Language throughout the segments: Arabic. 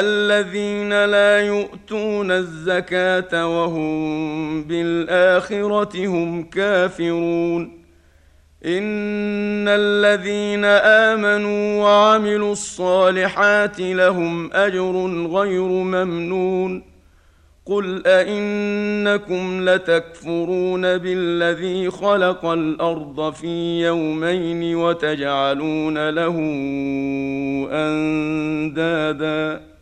الذين لا يؤتون الزكاة وهم بالآخرة هم كافرون. إن الذين آمنوا وعملوا الصالحات لهم أجر غير ممنون. قل أئنكم لتكفرون بالذي خلق الأرض في يومين وتجعلون له أندادا.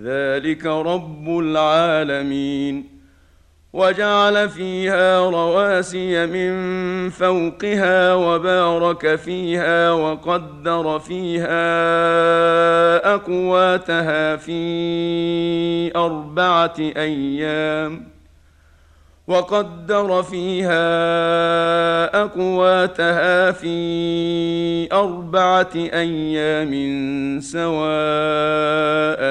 ذلك رب العالمين. وجعل فيها رواسي من فوقها وبارك فيها وقدر فيها أقواتها في أربعة أيام. وقدر فيها أقواتها في أربعة أيام سواء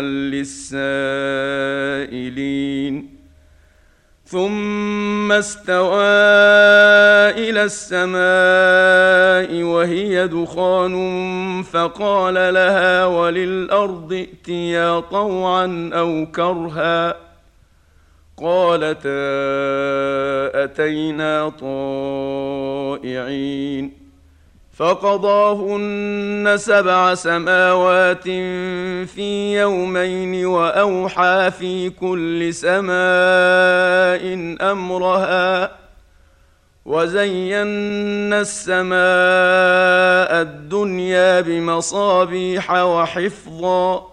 للسائلين. ثم استوى إلى السماء وهي دخان فقال لها وللأرض ائتيا طوعا أو كرها. قالتا أتينا طائعين فقضاهن سبع سماوات في يومين وأوحى في كل سماء أمرها وزينا السماء الدنيا بمصابيح وحفظا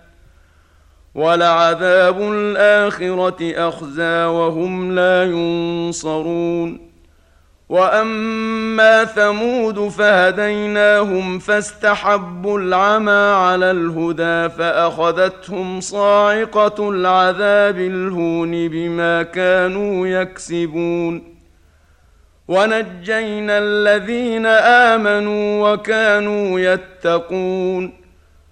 ولعذاب الآخرة أخزى وهم لا ينصرون. وأما ثمود فهديناهم فاستحبوا العمى على الهدى فأخذتهم صاعقة العذاب الهون بما كانوا يكسبون. ونجينا الذين آمنوا وكانوا يتقون.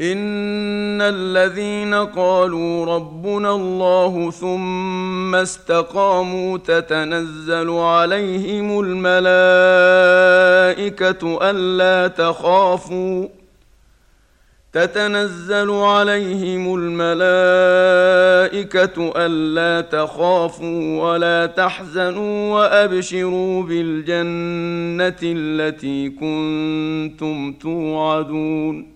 ان الذين قالوا ربنا الله ثم استقاموا تتنزل عليهم الملائكه الا تخافوا تتنزل عليهم الملائكه الا تخافوا ولا تحزنوا وابشروا بالجنه التي كنتم توعدون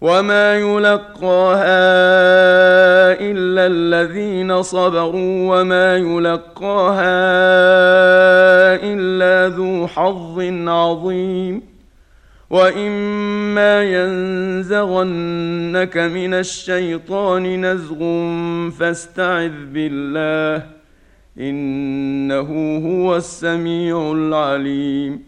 وما يلقاها الا الذين صبروا وما يلقاها الا ذو حظ عظيم واما ينزغنك من الشيطان نزغ فاستعذ بالله انه هو السميع العليم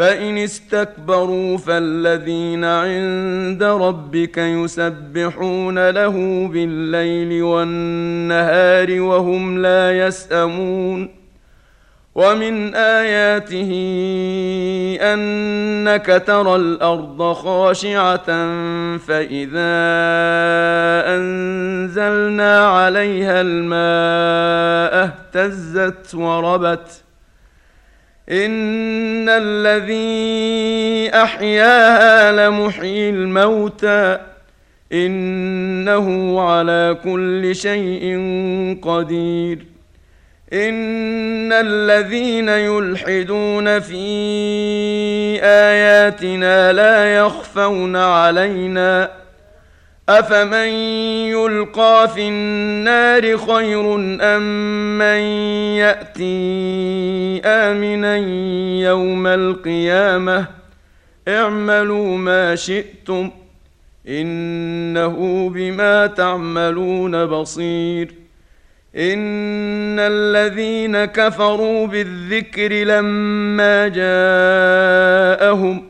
فإن استكبروا فالذين عند ربك يسبحون له بالليل والنهار وهم لا يسأمون ومن آياته أنك ترى الأرض خاشعة فإذا أنزلنا عليها الماء اهتزت وربت ان الذي احياها لمحيي الموتى انه على كل شيء قدير ان الذين يلحدون في اياتنا لا يخفون علينا افمن يلقى في النار خير ام من ياتي امنا يوم القيامه اعملوا ما شئتم انه بما تعملون بصير ان الذين كفروا بالذكر لما جاءهم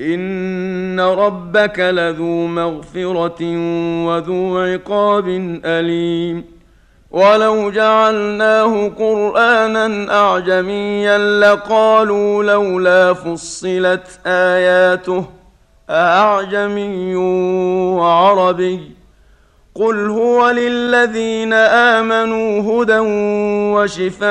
ان ربك لذو مغفره وذو عقاب اليم ولو جعلناه قرانا اعجميا لقالوا لولا فصلت اياته اعجمي وعربي قل هو للذين امنوا هدى وشفاء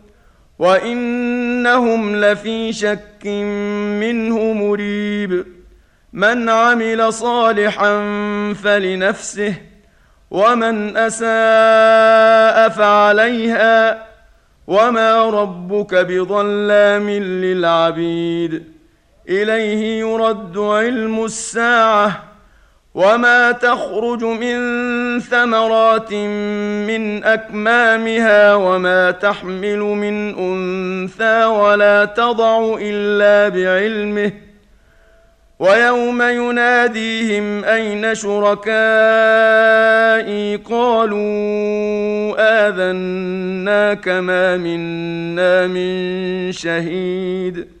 وانهم لفي شك منه مريب من عمل صالحا فلنفسه ومن اساء فعليها وما ربك بظلام للعبيد اليه يرد علم الساعة وما تخرج من ثمرات من اكمامها وما تحمل من انثى ولا تضع الا بعلمه ويوم يناديهم اين شركائي قالوا اذناك ما منا من شهيد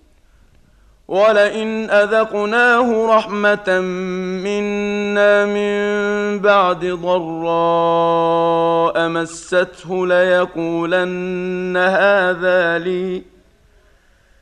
ولئن أذقناه رحمة منا من بعد ضراء مسته ليقولن هذا لي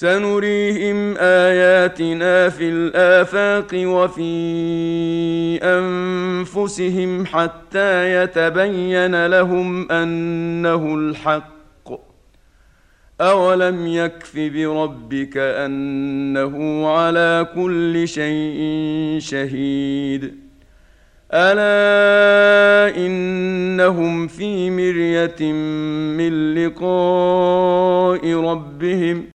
سنريهم آياتنا في الآفاق وفي أنفسهم حتى يتبين لهم أنه الحق. أولم يكف بربك أنه على كل شيء شهيد. ألا إنهم في مرية من لقاء ربهم